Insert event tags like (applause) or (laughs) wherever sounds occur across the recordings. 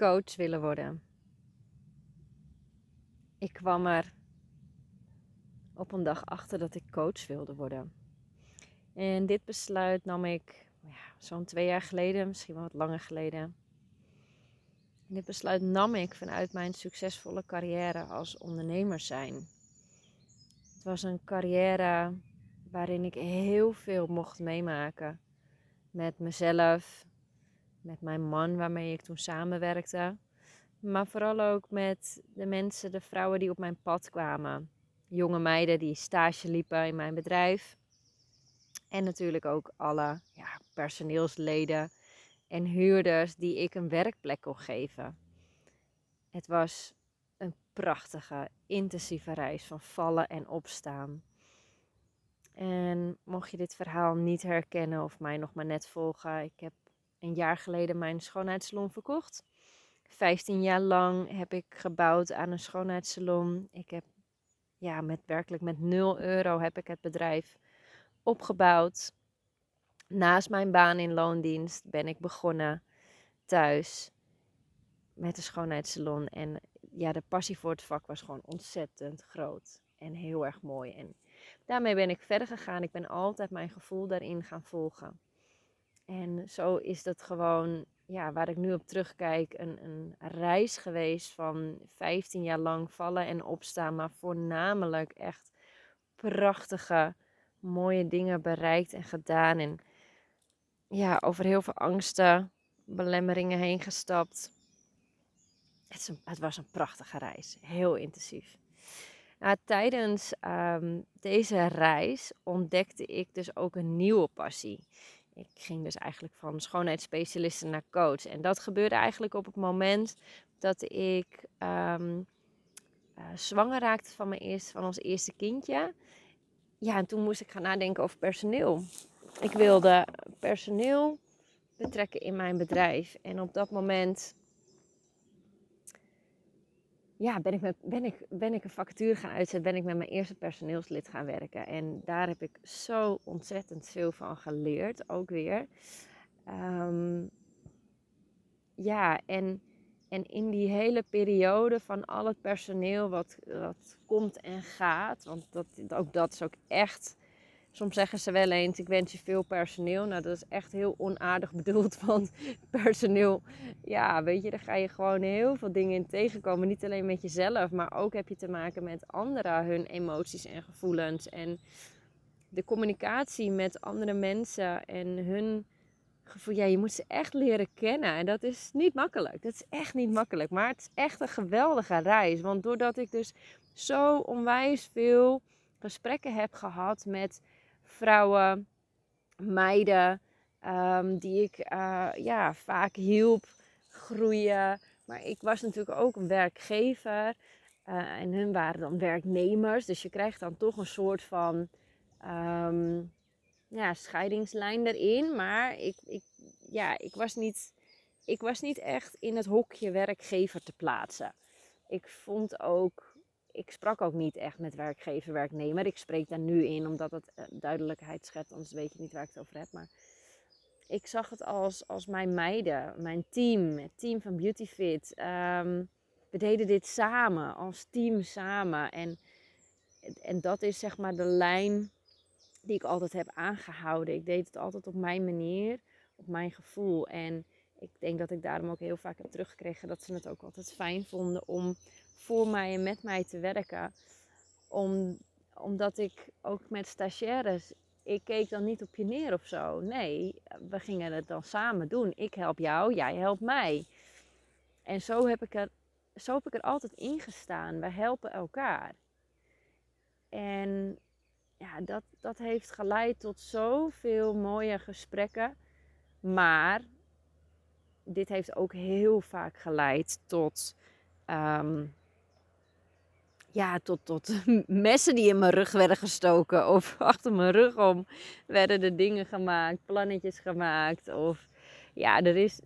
coach willen worden. Ik kwam er op een dag achter dat ik coach wilde worden. En dit besluit nam ik ja, zo'n twee jaar geleden, misschien wel wat langer geleden. dit besluit nam ik vanuit mijn succesvolle carrière als ondernemer zijn. Het was een carrière waarin ik heel veel mocht meemaken. Met mezelf, met mijn man waarmee ik toen samenwerkte. Maar vooral ook met de mensen, de vrouwen die op mijn pad kwamen. Jonge meiden die stage liepen in mijn bedrijf. En natuurlijk ook alle ja, personeelsleden en huurders die ik een werkplek kon geven. Het was een prachtige, intensieve reis van vallen en opstaan. En mocht je dit verhaal niet herkennen of mij nog maar net volgen, ik heb een jaar geleden mijn schoonheidssalon verkocht. 15 jaar lang heb ik gebouwd aan een schoonheidssalon. Ik heb ja, met werkelijk met 0 euro heb ik het bedrijf opgebouwd. Naast mijn baan in loondienst ben ik begonnen thuis met de schoonheidssalon. En ja, de passie voor het vak was gewoon ontzettend groot en heel erg mooi. En daarmee ben ik verder gegaan. Ik ben altijd mijn gevoel daarin gaan volgen. En zo is dat gewoon, ja, waar ik nu op terugkijk, een, een reis geweest van 15 jaar lang vallen en opstaan, maar voornamelijk echt prachtige, mooie dingen bereikt en gedaan. En ja, over heel veel angsten, belemmeringen heen gestapt. Het, het was een prachtige reis, heel intensief. Nou, tijdens um, deze reis ontdekte ik dus ook een nieuwe passie ik ging dus eigenlijk van schoonheidsspecialiste naar coach. En dat gebeurde eigenlijk op het moment dat ik um, uh, zwanger raakte van, mijn eerste, van ons eerste kindje. Ja, en toen moest ik gaan nadenken over personeel. Ik wilde personeel betrekken in mijn bedrijf. En op dat moment ja, ben ik, met, ben, ik, ben ik een vacature gaan uitzetten, ben ik met mijn eerste personeelslid gaan werken. En daar heb ik zo ontzettend veel van geleerd, ook weer. Um, ja, en, en in die hele periode van al het personeel wat, wat komt en gaat, want dat, ook dat is ook echt Soms zeggen ze wel eens, ik wens je veel personeel. Nou, dat is echt heel onaardig (laughs) bedoeld, want personeel, ja, weet je, daar ga je gewoon heel veel dingen in tegenkomen. Niet alleen met jezelf, maar ook heb je te maken met anderen, hun emoties en gevoelens. En de communicatie met andere mensen en hun gevoel, ja, je moet ze echt leren kennen. En dat is niet makkelijk. Dat is echt niet makkelijk. Maar het is echt een geweldige reis. Want doordat ik dus zo onwijs veel gesprekken heb gehad met vrouwen, meiden, um, die ik uh, ja, vaak hielp groeien. Maar ik was natuurlijk ook een werkgever. Uh, en hun waren dan werknemers. Dus je krijgt dan toch een soort van um, ja, scheidingslijn erin. Maar ik, ik, ja, ik, was niet, ik was niet echt in het hokje werkgever te plaatsen. Ik vond ook ik sprak ook niet echt met werkgever, werknemer. Ik spreek daar nu in omdat het eh, duidelijkheid schetst, anders weet je niet waar ik het over heb. Maar ik zag het als, als mijn meiden, mijn team, het team van Beautyfit. Um, we deden dit samen, als team samen. En, en dat is zeg maar de lijn die ik altijd heb aangehouden. Ik deed het altijd op mijn manier, op mijn gevoel. En ik denk dat ik daarom ook heel vaak heb teruggekregen dat ze het ook altijd fijn vonden om voor mij en met mij te werken. Om, omdat ik ook met stagiaires, ik keek dan niet op je neer of zo. Nee, we gingen het dan samen doen. Ik help jou, jij helpt mij. En zo heb ik er, zo heb ik er altijd in gestaan. We helpen elkaar. En ja, dat, dat heeft geleid tot zoveel mooie gesprekken. Maar dit heeft ook heel vaak geleid tot um, ja, tot, tot (laughs) messen die in mijn rug werden gestoken. Of (laughs) achter mijn rug om werden er dingen gemaakt, plannetjes gemaakt. Of ja, er is.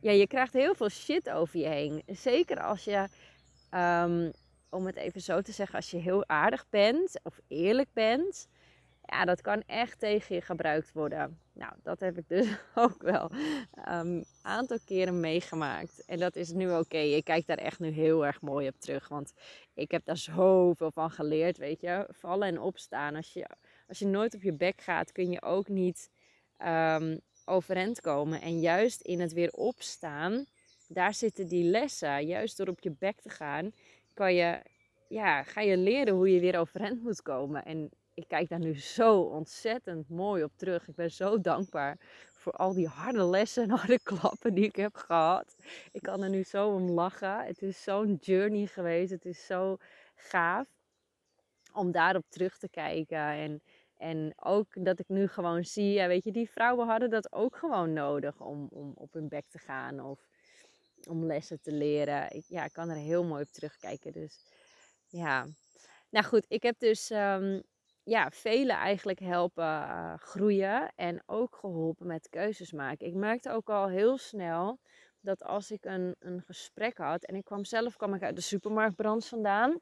Ja, je krijgt heel veel shit over je heen. Zeker als je, um, om het even zo te zeggen, als je heel aardig bent of eerlijk bent. Ja, dat kan echt tegen je gebruikt worden. Nou, dat heb ik dus (laughs) ook wel een um, aantal keren meegemaakt. En dat is nu oké. Ik kijk daar echt nu heel erg mooi op terug. Want ik heb daar zoveel van geleerd, weet je. Vallen en opstaan. Als je, als je nooit op je bek gaat, kun je ook niet um, overeind komen. En juist in het weer opstaan, daar zitten die lessen. Juist door op je bek te gaan, kan je, ja, ga je leren hoe je weer overeind moet komen. En ik kijk daar nu zo ontzettend mooi op terug. Ik ben zo dankbaar voor al die harde lessen en (laughs) harde klappen die ik heb gehad. Ik kan er nu zo om lachen. Het is zo'n journey geweest. Het is zo gaaf om daarop terug te kijken. En, en ook dat ik nu gewoon zie, ja, weet je, die vrouwen hadden dat ook gewoon nodig om, om op hun bek te gaan of om lessen te leren. Ik, ja, ik kan er heel mooi op terugkijken. Dus ja. Nou goed, ik heb dus um, ja, velen eigenlijk helpen uh, groeien en ook geholpen met keuzes maken. Ik merkte ook al heel snel dat als ik een, een gesprek had en ik kwam zelf kwam ik uit de supermarktbranche vandaan.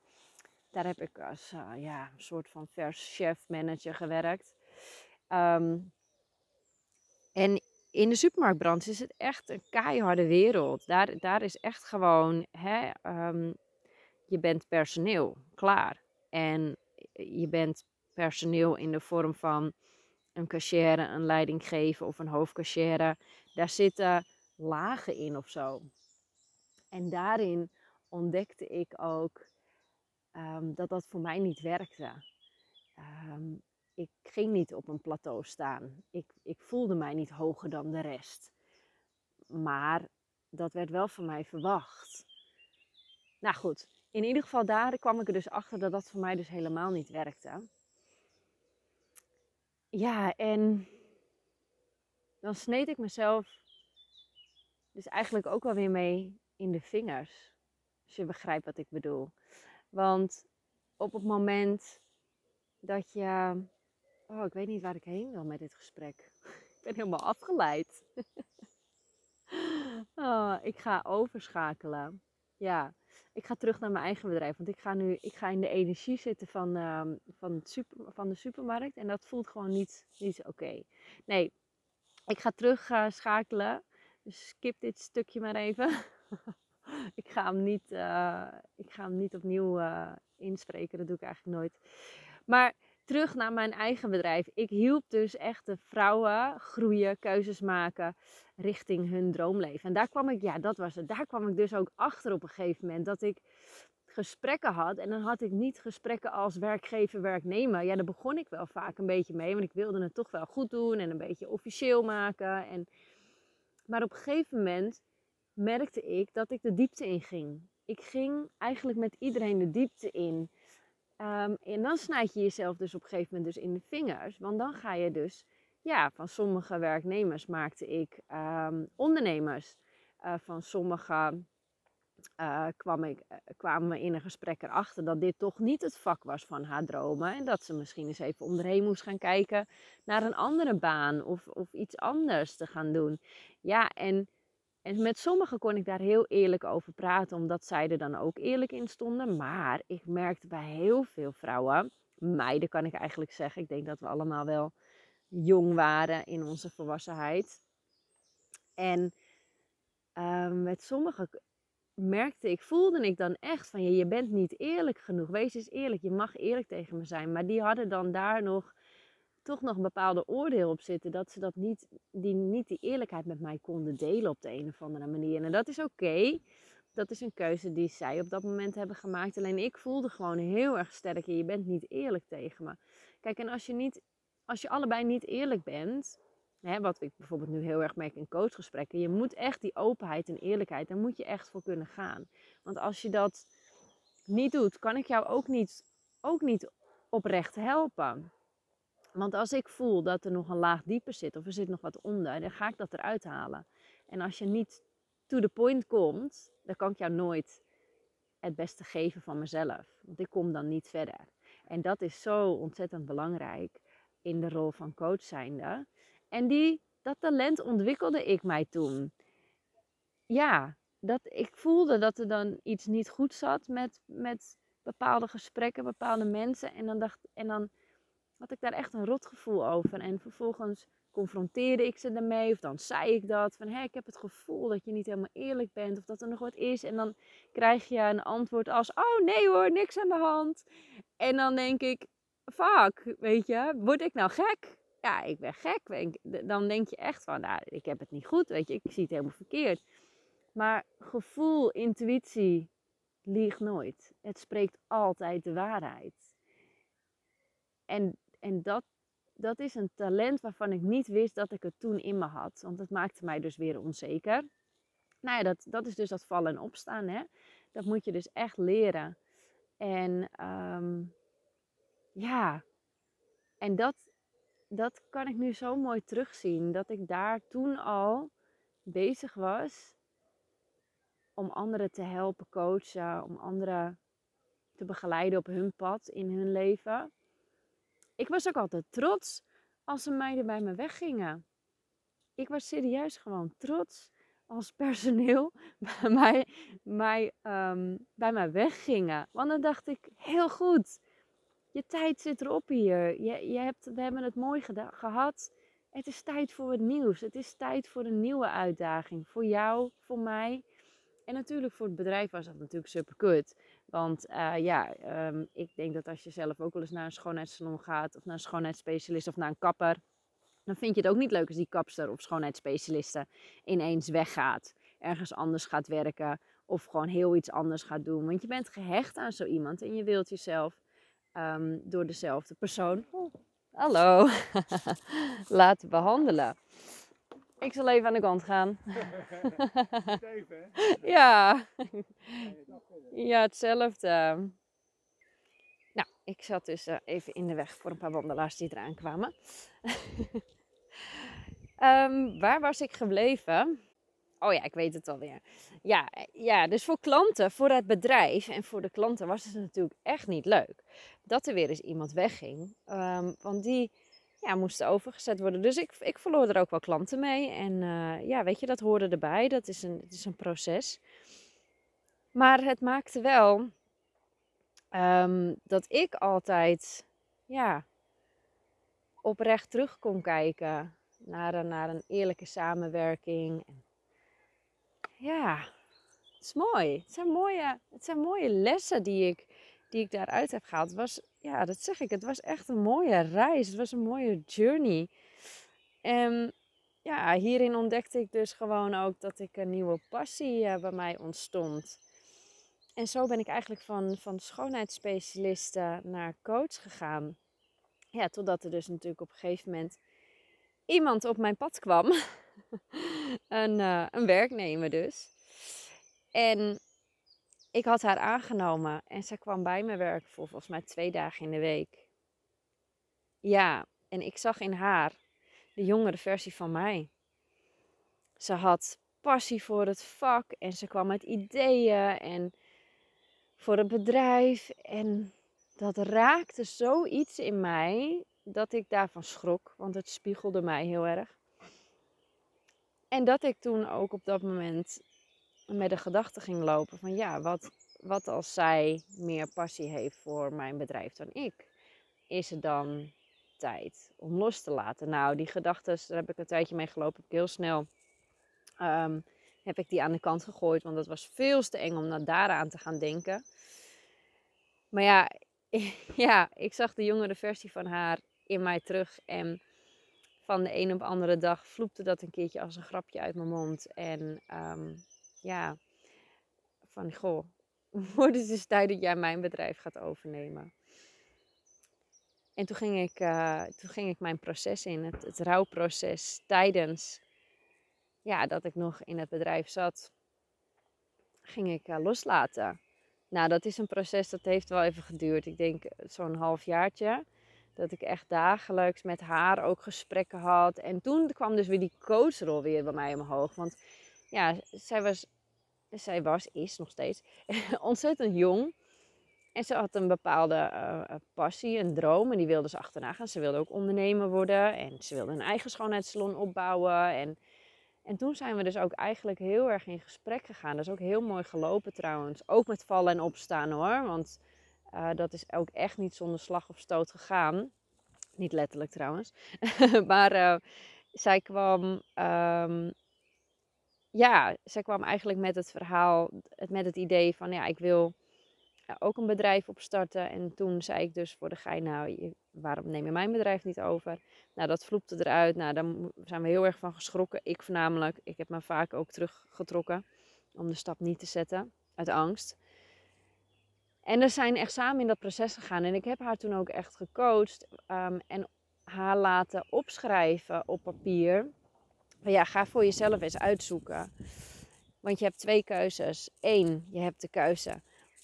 Daar heb ik als uh, ja, een soort van vers chef manager gewerkt. Um, en in de supermarktbranche is het echt een keiharde wereld. Daar, daar is echt gewoon, hè, um, je bent personeel, klaar. En je bent personeel in de vorm van een cashier, een leidinggever of een hoofdcashier. Daar zitten lagen in of zo. En daarin ontdekte ik ook um, dat dat voor mij niet werkte. Um, ik ging niet op een plateau staan. Ik, ik voelde mij niet hoger dan de rest. Maar dat werd wel van mij verwacht. Nou goed, in ieder geval daar kwam ik er dus achter dat dat voor mij dus helemaal niet werkte. Ja, en dan sneed ik mezelf dus eigenlijk ook wel weer mee in de vingers. Als je begrijpt wat ik bedoel. Want op het moment dat je. Oh, ik weet niet waar ik heen wil met dit gesprek. (laughs) ik ben helemaal afgeleid. (laughs) oh, ik ga overschakelen. Ja, ik ga terug naar mijn eigen bedrijf. Want ik ga nu ik ga in de energie zitten van, uh, van, super, van de supermarkt. En dat voelt gewoon niet, niet oké. Nee, ik ga terug uh, schakelen. Dus skip dit stukje maar even. (laughs) ik, ga hem niet, uh, ik ga hem niet opnieuw uh, inspreken. Dat doe ik eigenlijk nooit. Maar terug naar mijn eigen bedrijf. Ik hielp dus echt de vrouwen groeien, keuzes maken richting hun droomleven. En daar kwam ik, ja, dat was het. Daar kwam ik dus ook achter op een gegeven moment dat ik gesprekken had. En dan had ik niet gesprekken als werkgever, werknemer. Ja, daar begon ik wel vaak een beetje mee, want ik wilde het toch wel goed doen en een beetje officieel maken. En... Maar op een gegeven moment merkte ik dat ik de diepte in ging. Ik ging eigenlijk met iedereen de diepte in. Um, en dan snijd je jezelf dus op een gegeven moment dus in de vingers. Want dan ga je dus, ja, van sommige werknemers maakte ik um, ondernemers. Uh, van sommige uh, kwam ik, uh, kwamen we in een gesprek erachter dat dit toch niet het vak was van haar dromen. En dat ze misschien eens even om moest gaan kijken naar een andere baan of, of iets anders te gaan doen. Ja, en en met sommigen kon ik daar heel eerlijk over praten, omdat zij er dan ook eerlijk in stonden. Maar ik merkte bij heel veel vrouwen, meiden kan ik eigenlijk zeggen, ik denk dat we allemaal wel jong waren in onze volwassenheid. En uh, met sommigen merkte ik, voelde ik dan echt van je, je bent niet eerlijk genoeg. Wees eens eerlijk, je mag eerlijk tegen me zijn. Maar die hadden dan daar nog toch nog een bepaalde oordeel op zitten. Dat ze dat niet, die, niet die eerlijkheid met mij konden delen op de een of andere manier. En dat is oké. Dat is een keuze die zij op dat moment hebben gemaakt. Alleen ik voelde gewoon heel erg sterk. Je bent niet eerlijk tegen me. Kijk, en als je, niet, als je allebei niet eerlijk bent. Hè, wat ik bijvoorbeeld nu heel erg merk in coachgesprekken. Je moet echt die openheid en eerlijkheid. Daar moet je echt voor kunnen gaan. Want als je dat niet doet, kan ik jou ook niet, ook niet oprecht helpen. Want als ik voel dat er nog een laag dieper zit of er zit nog wat onder, dan ga ik dat eruit halen. En als je niet to the point komt, dan kan ik jou nooit het beste geven van mezelf. Want ik kom dan niet verder. En dat is zo ontzettend belangrijk in de rol van coach zijnde. En die, dat talent ontwikkelde ik mij toen. Ja, dat, ik voelde dat er dan iets niet goed zat met, met bepaalde gesprekken, bepaalde mensen. En dan dacht en dan had ik daar echt een rotgevoel over. En vervolgens confronteerde ik ze ermee. Of dan zei ik dat. Van hé, ik heb het gevoel dat je niet helemaal eerlijk bent. Of dat er nog wat is. En dan krijg je een antwoord als: Oh nee hoor, niks aan de hand. En dan denk ik: Fuck, weet je, word ik nou gek? Ja, ik ben gek. Dan denk je echt van: Nou, ik heb het niet goed. Weet je, ik zie het helemaal verkeerd. Maar gevoel, intuïtie, liegt nooit. Het spreekt altijd de waarheid. En, en dat, dat is een talent waarvan ik niet wist dat ik het toen in me had. Want het maakte mij dus weer onzeker. Nou ja, dat, dat is dus dat vallen en opstaan. Hè? Dat moet je dus echt leren. En ehm, ja, en dat, dat kan ik nu zo mooi terugzien. Dat ik daar toen al bezig was om anderen te helpen coachen, om anderen te begeleiden op hun pad in hun leven. Ik was ook altijd trots als de meiden bij me weggingen. Ik was serieus gewoon trots als personeel (laughs) bij mij, mij, um, bij mij weggingen. Want dan dacht ik, heel goed, je tijd zit erop hier. Je, je hebt, we hebben het mooi gehad. Het is tijd voor het nieuws. Het is tijd voor een nieuwe uitdaging. Voor jou, voor mij. En natuurlijk voor het bedrijf was dat natuurlijk super kut. Want uh, ja, um, ik denk dat als je zelf ook wel eens naar een schoonheidssalon gaat, of naar een schoonheidsspecialist of naar een kapper, dan vind je het ook niet leuk als die kapster of schoonheidsspecialiste ineens weggaat, ergens anders gaat werken of gewoon heel iets anders gaat doen. Want je bent gehecht aan zo iemand en je wilt jezelf um, door dezelfde persoon, oh, hallo, (laughs) laten behandelen. Ik zal even aan de kant gaan. (laughs) even, hè? (laughs) ja. Ja, hetzelfde. Nou, ik zat dus uh, even in de weg voor een paar wandelaars die eraan kwamen. um, (laughs) waar was ik gebleven? Oh ja, ik weet het alweer. Ja, ja, dus voor klanten, voor het bedrijf en voor de klanten was het natuurlijk echt niet leuk dat er weer eens iemand wegging. Um, want die ja, moesten overgezet worden. Dus ik, ik verloor er ook wel klanten mee. En uh, ja, weet je, dat hoorde erbij. Dat is een, het is een proces. Maar het maakte wel um, dat ik altijd ja, oprecht terug kon kijken naar een, naar een eerlijke samenwerking. Ja, het is mooi. Het zijn mooie, het zijn mooie lessen die ik, die ik daaruit heb gehaald. Was, ja, dat zeg ik, het was echt een mooie reis. Het was een mooie journey. En ja, hierin ontdekte ik dus gewoon ook dat ik een nieuwe passie uh, bij mij ontstond. En zo ben ik eigenlijk van, van schoonheidsspecialiste naar coach gegaan. Ja, totdat er dus natuurlijk op een gegeven moment iemand op mijn pad kwam. (laughs) een, uh, een werknemer dus. En ik had haar aangenomen en zij kwam bij me werken voor volgens mij twee dagen in de week. Ja, en ik zag in haar de jongere versie van mij. Ze had passie voor het vak en ze kwam met ideeën en voor het bedrijf. En dat raakte zoiets in mij dat ik daarvan schrok, want het spiegelde mij heel erg. En dat ik toen ook op dat moment met de gedachte ging lopen van ja, wat, wat als zij meer passie heeft voor mijn bedrijf dan ik? Is het dan tijd om los te laten? Nou, die gedachten, daar heb ik een tijdje mee gelopen, ik heel snel um, heb ik die aan de kant gegooid, want dat was veel te eng om naar daaraan te gaan denken. Maar ja, (laughs) ja, ik zag de jongere versie van haar in mij terug en van de een op de andere dag vloepte dat een keertje als een grapje uit mijn mond. En um, ja, van goh, (laughs) wordt het dus tijd dat jij mijn bedrijf gaat overnemen. En toen ging ik, uh, toen ging ik mijn proces in, het, het rouwproces tijdens ja, dat ik nog in het bedrijf zat, ging ik uh, loslaten. Nou, dat is een proces dat heeft wel even geduurd. Ik denk eh, zo'n halfjaartje. Dat ik echt dagelijks met haar ook gesprekken had. En toen kwam dus weer die coachrol weer bij mij omhoog. Want ja, zij was, zij was, is nog steeds, (laughs) ontzettend jong. En ze had een bepaalde uh, passie, een droom. En die wilde ze achterna gaan. Ze wilde ook ondernemer worden. En ze wilde een eigen schoonheidssalon opbouwen. En en toen zijn we dus ook eigenlijk heel erg in gesprek gegaan. Dat is ook heel mooi gelopen trouwens. Ook met vallen en opstaan hoor. Want uh, dat is ook echt niet zonder slag of stoot gegaan. Niet letterlijk trouwens. (laughs) maar zij kwam, um, ja, zij kwam eigenlijk met het verhaal, met het idee van ja, ik wil ook een bedrijf opstarten. En toen zei ik dus voor de gein, nou, waarom neem je mijn bedrijf niet over? Nou, dat vloepte eruit. Nou, daar zijn we heel erg van geschrokken. Ik voornamelijk. Ik heb me vaak ook teruggetrokken om de stap niet te zetten uit angst. En we zijn echt samen in dat proces gegaan. En ik heb haar toen ook echt gecoacht um, en haar laten opschrijven op papier. Ja, ga voor jezelf eens uitzoeken. Want je hebt twee keuzes. Eén, je hebt de keuze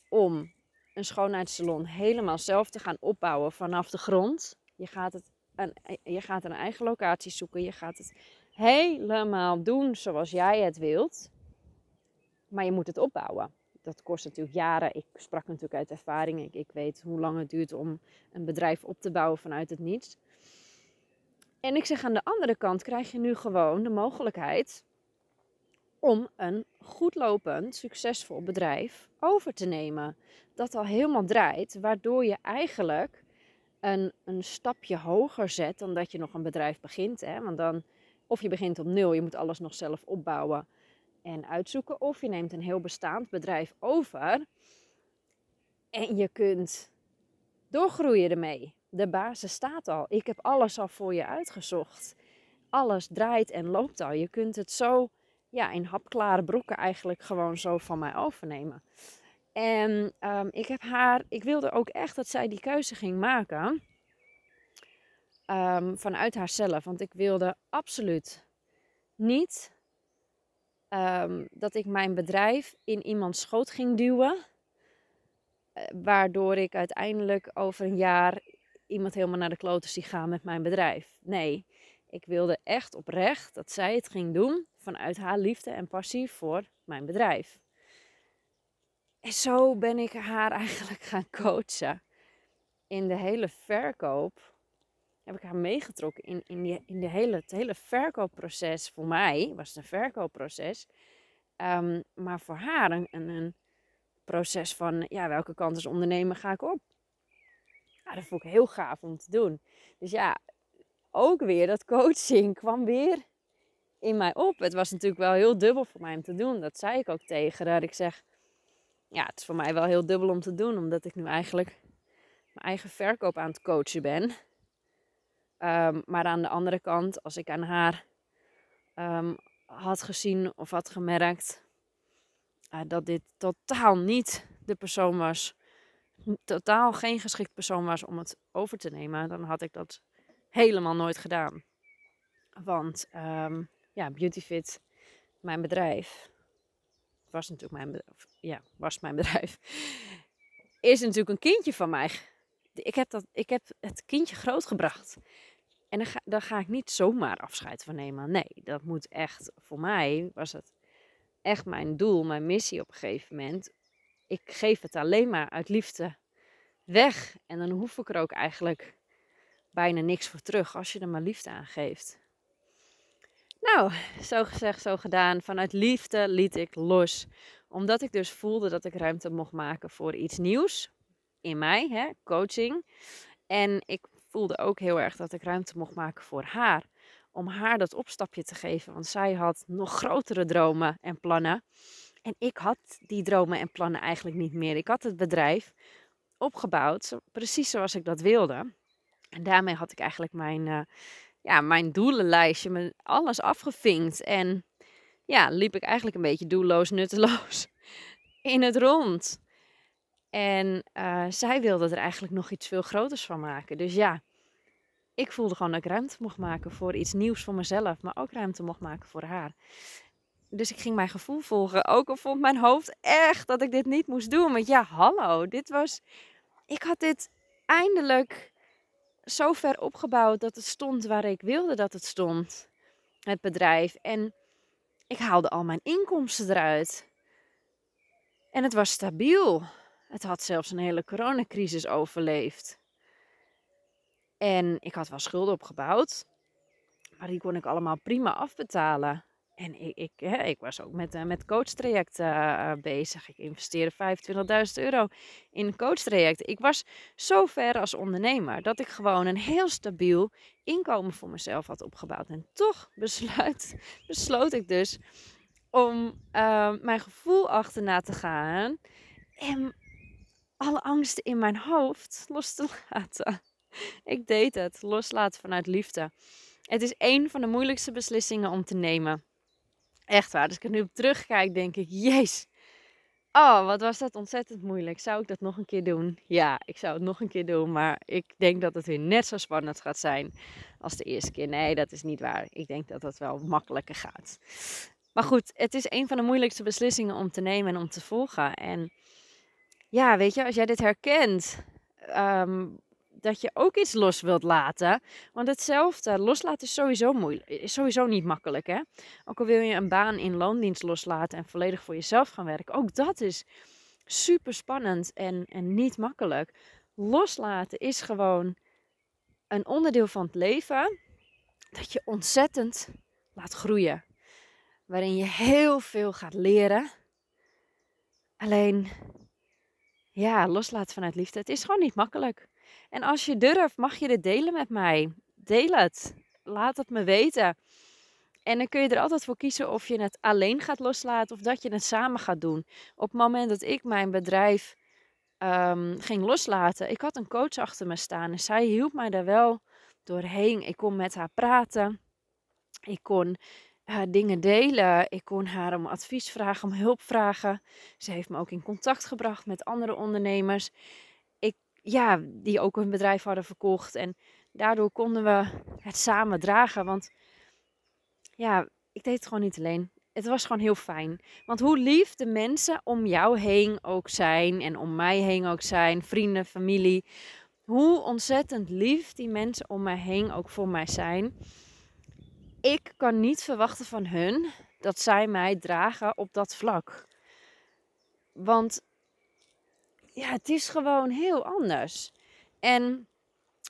om een schoonheidssalon helemaal zelf te gaan opbouwen vanaf de grond. Je gaat, het een, je gaat een eigen locatie zoeken. Je gaat het helemaal doen zoals jij het wilt. Maar je moet het opbouwen. Dat kost natuurlijk jaren. Ik sprak natuurlijk uit ervaring. Ik, ik weet hoe lang het duurt om een bedrijf op te bouwen vanuit het niets. En ik zeg aan de andere kant krijg je nu gewoon de mogelijkheid om een goed lopend, succesvol bedrijf over te nemen. Dat al helemaal draait, waardoor je eigenlijk een, een stapje hoger zet dan dat je nog een bedrijf begint. Hè? Want dan, of je begint op nul, je moet alles nog zelf opbouwen en uitzoeken. Of je neemt een heel bestaand bedrijf over en je kunt doorgroeien ermee. De basis staat al. Ik heb alles al voor je uitgezocht. Alles draait en loopt al. Je kunt het zo ja, in hapklare brokken eigenlijk gewoon zo van mij overnemen. En um, ik heb haar, ik wilde ook echt dat zij die keuze ging maken. Um, vanuit haarzelf. Want ik wilde absoluut niet um, dat ik mijn bedrijf in iemands schoot ging duwen. Uh, waardoor ik uiteindelijk over een jaar iemand helemaal naar de kloten zie gaan met mijn bedrijf. Nee, ik wilde echt oprecht dat zij het ging doen vanuit haar liefde en passie voor mijn bedrijf. En zo ben ik haar (laughs) eigenlijk gaan coachen. In de hele verkoop heb ik haar meegetrokken in, in, die, in de hele, het hele verkoopproces. Voor mij was het een verkoopproces. Um, maar voor haar een, een, een, proces van ja, welke kant als ondernemer ga ik op. Ja, dat vond ik heel gaaf om te doen. Dus ja, ook weer dat coaching kwam weer in mij op. Het was natuurlijk wel heel dubbel voor mij om te doen. Dat zei ik ook tegen haar. Ik zeg, ja, het is voor mij wel heel dubbel om te doen, omdat ik nu eigenlijk mijn eigen verkoop aan het coachen ben. Um, maar aan de andere kant, als ik aan haar um, had gezien of had gemerkt uh, dat dit totaal niet de persoon was, totaal geen geschikt persoon was om het over te nemen, dan had ik dat helemaal nooit gedaan. Want um, ja, Beautyfit, mijn bedrijf, was natuurlijk mijn bedrijf, ja, was mijn bedrijf, is natuurlijk een kindje van mij. Ik heb, dat, ik heb het kindje grootgebracht. En daar ga, daar ga ik niet zomaar afscheid van nemen. Nee, dat moet echt, voor mij was het echt mijn doel, mijn missie op een gegeven moment. Ik geef het alleen maar uit liefde weg. En dan hoef ik er ook eigenlijk bijna niks voor terug als je er maar liefde aan geeft. Nou, zo gezegd, zo gedaan. Vanuit liefde liet ik los. Omdat ik dus voelde dat ik ruimte mocht maken voor iets nieuws. In mij, hè, coaching. En ik voelde ook heel erg dat ik ruimte mocht maken voor haar. Om haar dat opstapje te geven. Want zij had nog grotere dromen en plannen. En ik had die dromen en plannen eigenlijk niet meer. Ik had het bedrijf opgebouwd, precies zoals ik dat wilde. En daarmee had ik eigenlijk mijn, uh, ja, mijn doelenlijstje, mijn, alles afgevinkt. En ja, liep ik eigenlijk een beetje doelloos, (laughs) nutteloos in het rond. En uh, zij wilde er eigenlijk nog iets veel groters van maken. Dus ja, ik voelde gewoon dat ik ruimte mocht maken voor iets nieuws voor mezelf, maar ook ruimte mocht maken voor haar. Dus ik ging mijn gevoel volgen. Ook al vond mijn hoofd echt dat ik dit niet moest doen. Want ja, hallo, dit was. Ik had dit eindelijk zo ver opgebouwd dat het stond waar ik wilde dat het stond. Het bedrijf. En ik haalde al mijn inkomsten eruit. En het was stabiel. Het had zelfs een hele coronacrisis overleefd. En ik had wel schulden opgebouwd. Maar die kon ik allemaal prima afbetalen. En ik, ik, hè, ik was ook met, uh, met coachtrajecten uh, bezig. Ik investeerde 25.000 euro in een coachtraject. Ik was zo ver als ondernemer dat ik gewoon een heel stabiel inkomen voor mezelf had opgebouwd. En toch (laughs) besluit, besloot ik dus om uh, mijn gevoel achterna te gaan en alle angsten in mijn hoofd los te (laughs) laten. Ik deed het, loslaten vanuit liefde. Het is een van de moeilijkste beslissingen om te nemen. Echt waar. Dus ik er nu op terugkijk, denk ik, jeez. Oh, wat was dat ontzettend moeilijk. Zou ik dat nog een keer doen? Ja, ik zou het nog een keer doen. Maar ik denk dat het weer net zo spannend gaat zijn als de eerste keer. Nee, dat is niet waar. Ik denk dat het wel makkelijker gaat. Maar goed, het is een van de moeilijkste beslissingen om te nemen en om te volgen. En ja, weet je, als jij dit herkent, ehm, dat je ook iets los wilt laten. Want hetzelfde, loslaten is sowieso moeilijk. Is sowieso niet makkelijk, hè? Ook al wil je een baan in loondienst loslaten en volledig voor jezelf gaan werken. Ook dat is super spannend en, en niet makkelijk. Loslaten is gewoon een onderdeel van het leven dat je ontzettend laat groeien. Waarin je heel veel gaat leren. Alleen, ja, loslaten vanuit liefde. Het is gewoon niet makkelijk. En als je durft, mag je dit delen met mij. Deel het. Laat het me weten. En dan kun je er altijd voor kiezen of je het alleen gaat loslaten of dat je het samen gaat doen. Op het moment dat ik mijn bedrijf um, ging loslaten, ik had een coach achter me staan en zij hielp mij daar wel doorheen. Ik kon met haar praten. Ik kon uh, dingen delen. Ik kon haar om advies vragen, om hulp vragen. Ze heeft me ook in contact gebracht met andere ondernemers ja, die ook hun bedrijf hadden verkocht. En daardoor konden we het samen dragen. Want ja, ik deed het gewoon niet alleen. Het was gewoon heel fijn. Want hoe lief de mensen om jou heen ook zijn en om mij heen ook zijn, vrienden, familie. Hoe ontzettend lief die mensen om mij heen ook voor mij zijn. Ik kan niet verwachten van hun dat zij mij dragen op dat vlak. Want ja, het is gewoon heel anders. En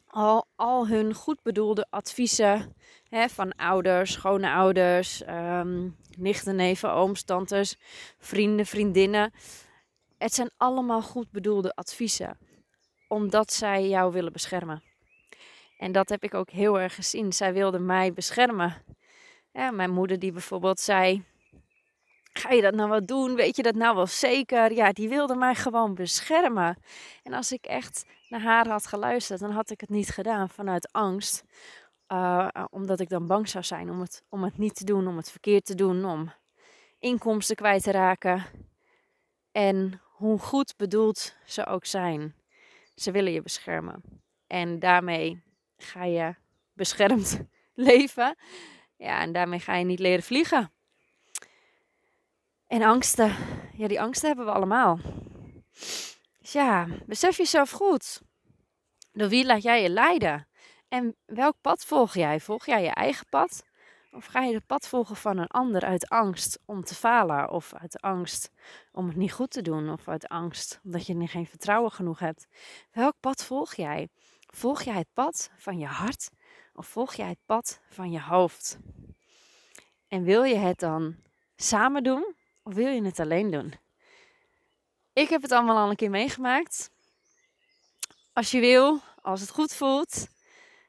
al, al hun goed bedoelde adviezen hè, van ouders, schone ouders, um, nichten, neven, ooms, tantes, vrienden, vriendinnen. Het zijn allemaal goed bedoelde adviezen, omdat zij jou willen beschermen. En dat heb ik ook heel erg gezien. Zij wilden mij beschermen. Mijn moeder die bijvoorbeeld zei, Ga je dat nou wel doen? Weet je dat nou wel zeker? Ja, die wilde mij gewoon beschermen. En als ik echt naar haar had geluisterd, dan had ik het niet gedaan vanuit angst. Uh, omdat ik dan bang zou zijn om het, om het niet te doen, om het verkeerd te doen, om inkomsten kwijt te raken. En hoe goed bedoeld ze ook zijn, ze willen je beschermen. En daarmee ga je beschermd (laughs) leven. Ja, en daarmee ga je niet leren vliegen. En angsten, ja, die angsten hebben we allemaal. Dus ja, besef jezelf goed. Door wie laat jij je leiden? En welk pad volg jij? Volg jij je eigen pad? Of ga je het pad volgen van een ander uit angst om te falen? Of uit angst om het niet goed te doen? Of uit angst omdat je geen vertrouwen genoeg hebt? Welk pad volg jij? Volg jij het pad van je hart? Of volg jij het pad van je hoofd? En wil je het dan samen doen? Wil je het alleen doen? Ik heb het allemaal al een keer meegemaakt. Als je wil, als het goed voelt,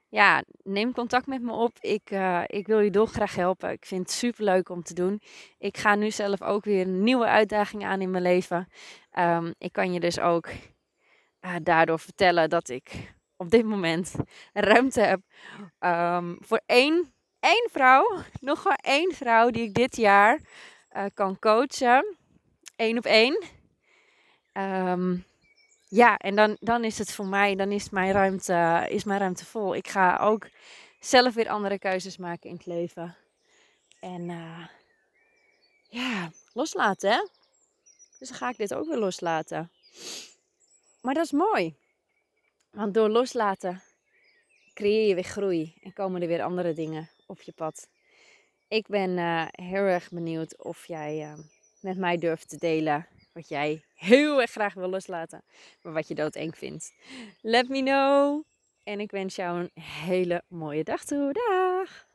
ja, neem contact met me op. Ik, uh, ik wil je dolgraag helpen. Ik vind het super leuk om te doen. Ik ga nu zelf ook weer een nieuwe uitdaging aan in mijn leven. Um, ik kan je dus ook uh, daardoor vertellen dat ik op dit moment ruimte heb um, voor één, één vrouw. Nog maar één vrouw die ik dit jaar uh, kan coachen. één op één. Um, ja, en dan, dan is het voor mij, dan is mijn, ruimte, is mijn ruimte vol. Ik ga ook zelf weer andere keuzes maken in het leven. En uh, ja, loslaten hè. Dus dan ga ik dit ook weer loslaten. Maar dat is mooi. Want door loslaten creëer je weer groei en komen er weer andere dingen op je pad. Ik ben uh, heel erg benieuwd of jij uh, met mij durft te delen wat jij heel erg graag wil loslaten, maar wat je doodeng vindt. Let me know. En ik wens jou een hele mooie dag toe. Dag!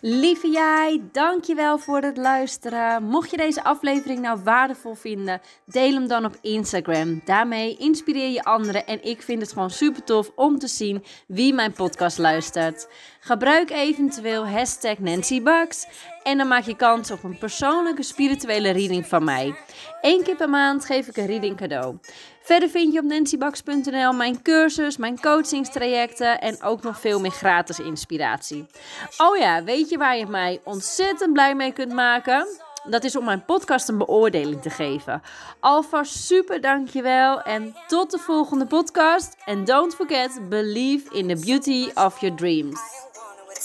Lieve jij, dankjewel voor het luisteren. Mocht je deze aflevering nou waardevol vinden, deel hem dan op Instagram. Daarmee inspireer je anderen en ik vind het gewoon super tof om te zien wie mijn podcast luistert. Gebruik eventueel hashtag Nancy en dan maak je kans op een persoonlijke spirituele reading van mij. Eén keer per maand geef ik een reading cadeau. Verder vind je op nancybax.nl mijn cursus, mijn coachingstrajecten en ook nog veel meer gratis inspiratie. Oh ja, weet je waar je mij ontzettend blij mee kunt maken? Dat is om mijn podcast een beoordeling te geven. Alvast super dankjewel en tot de volgende podcast. And don't forget, believe in the beauty of your dreams.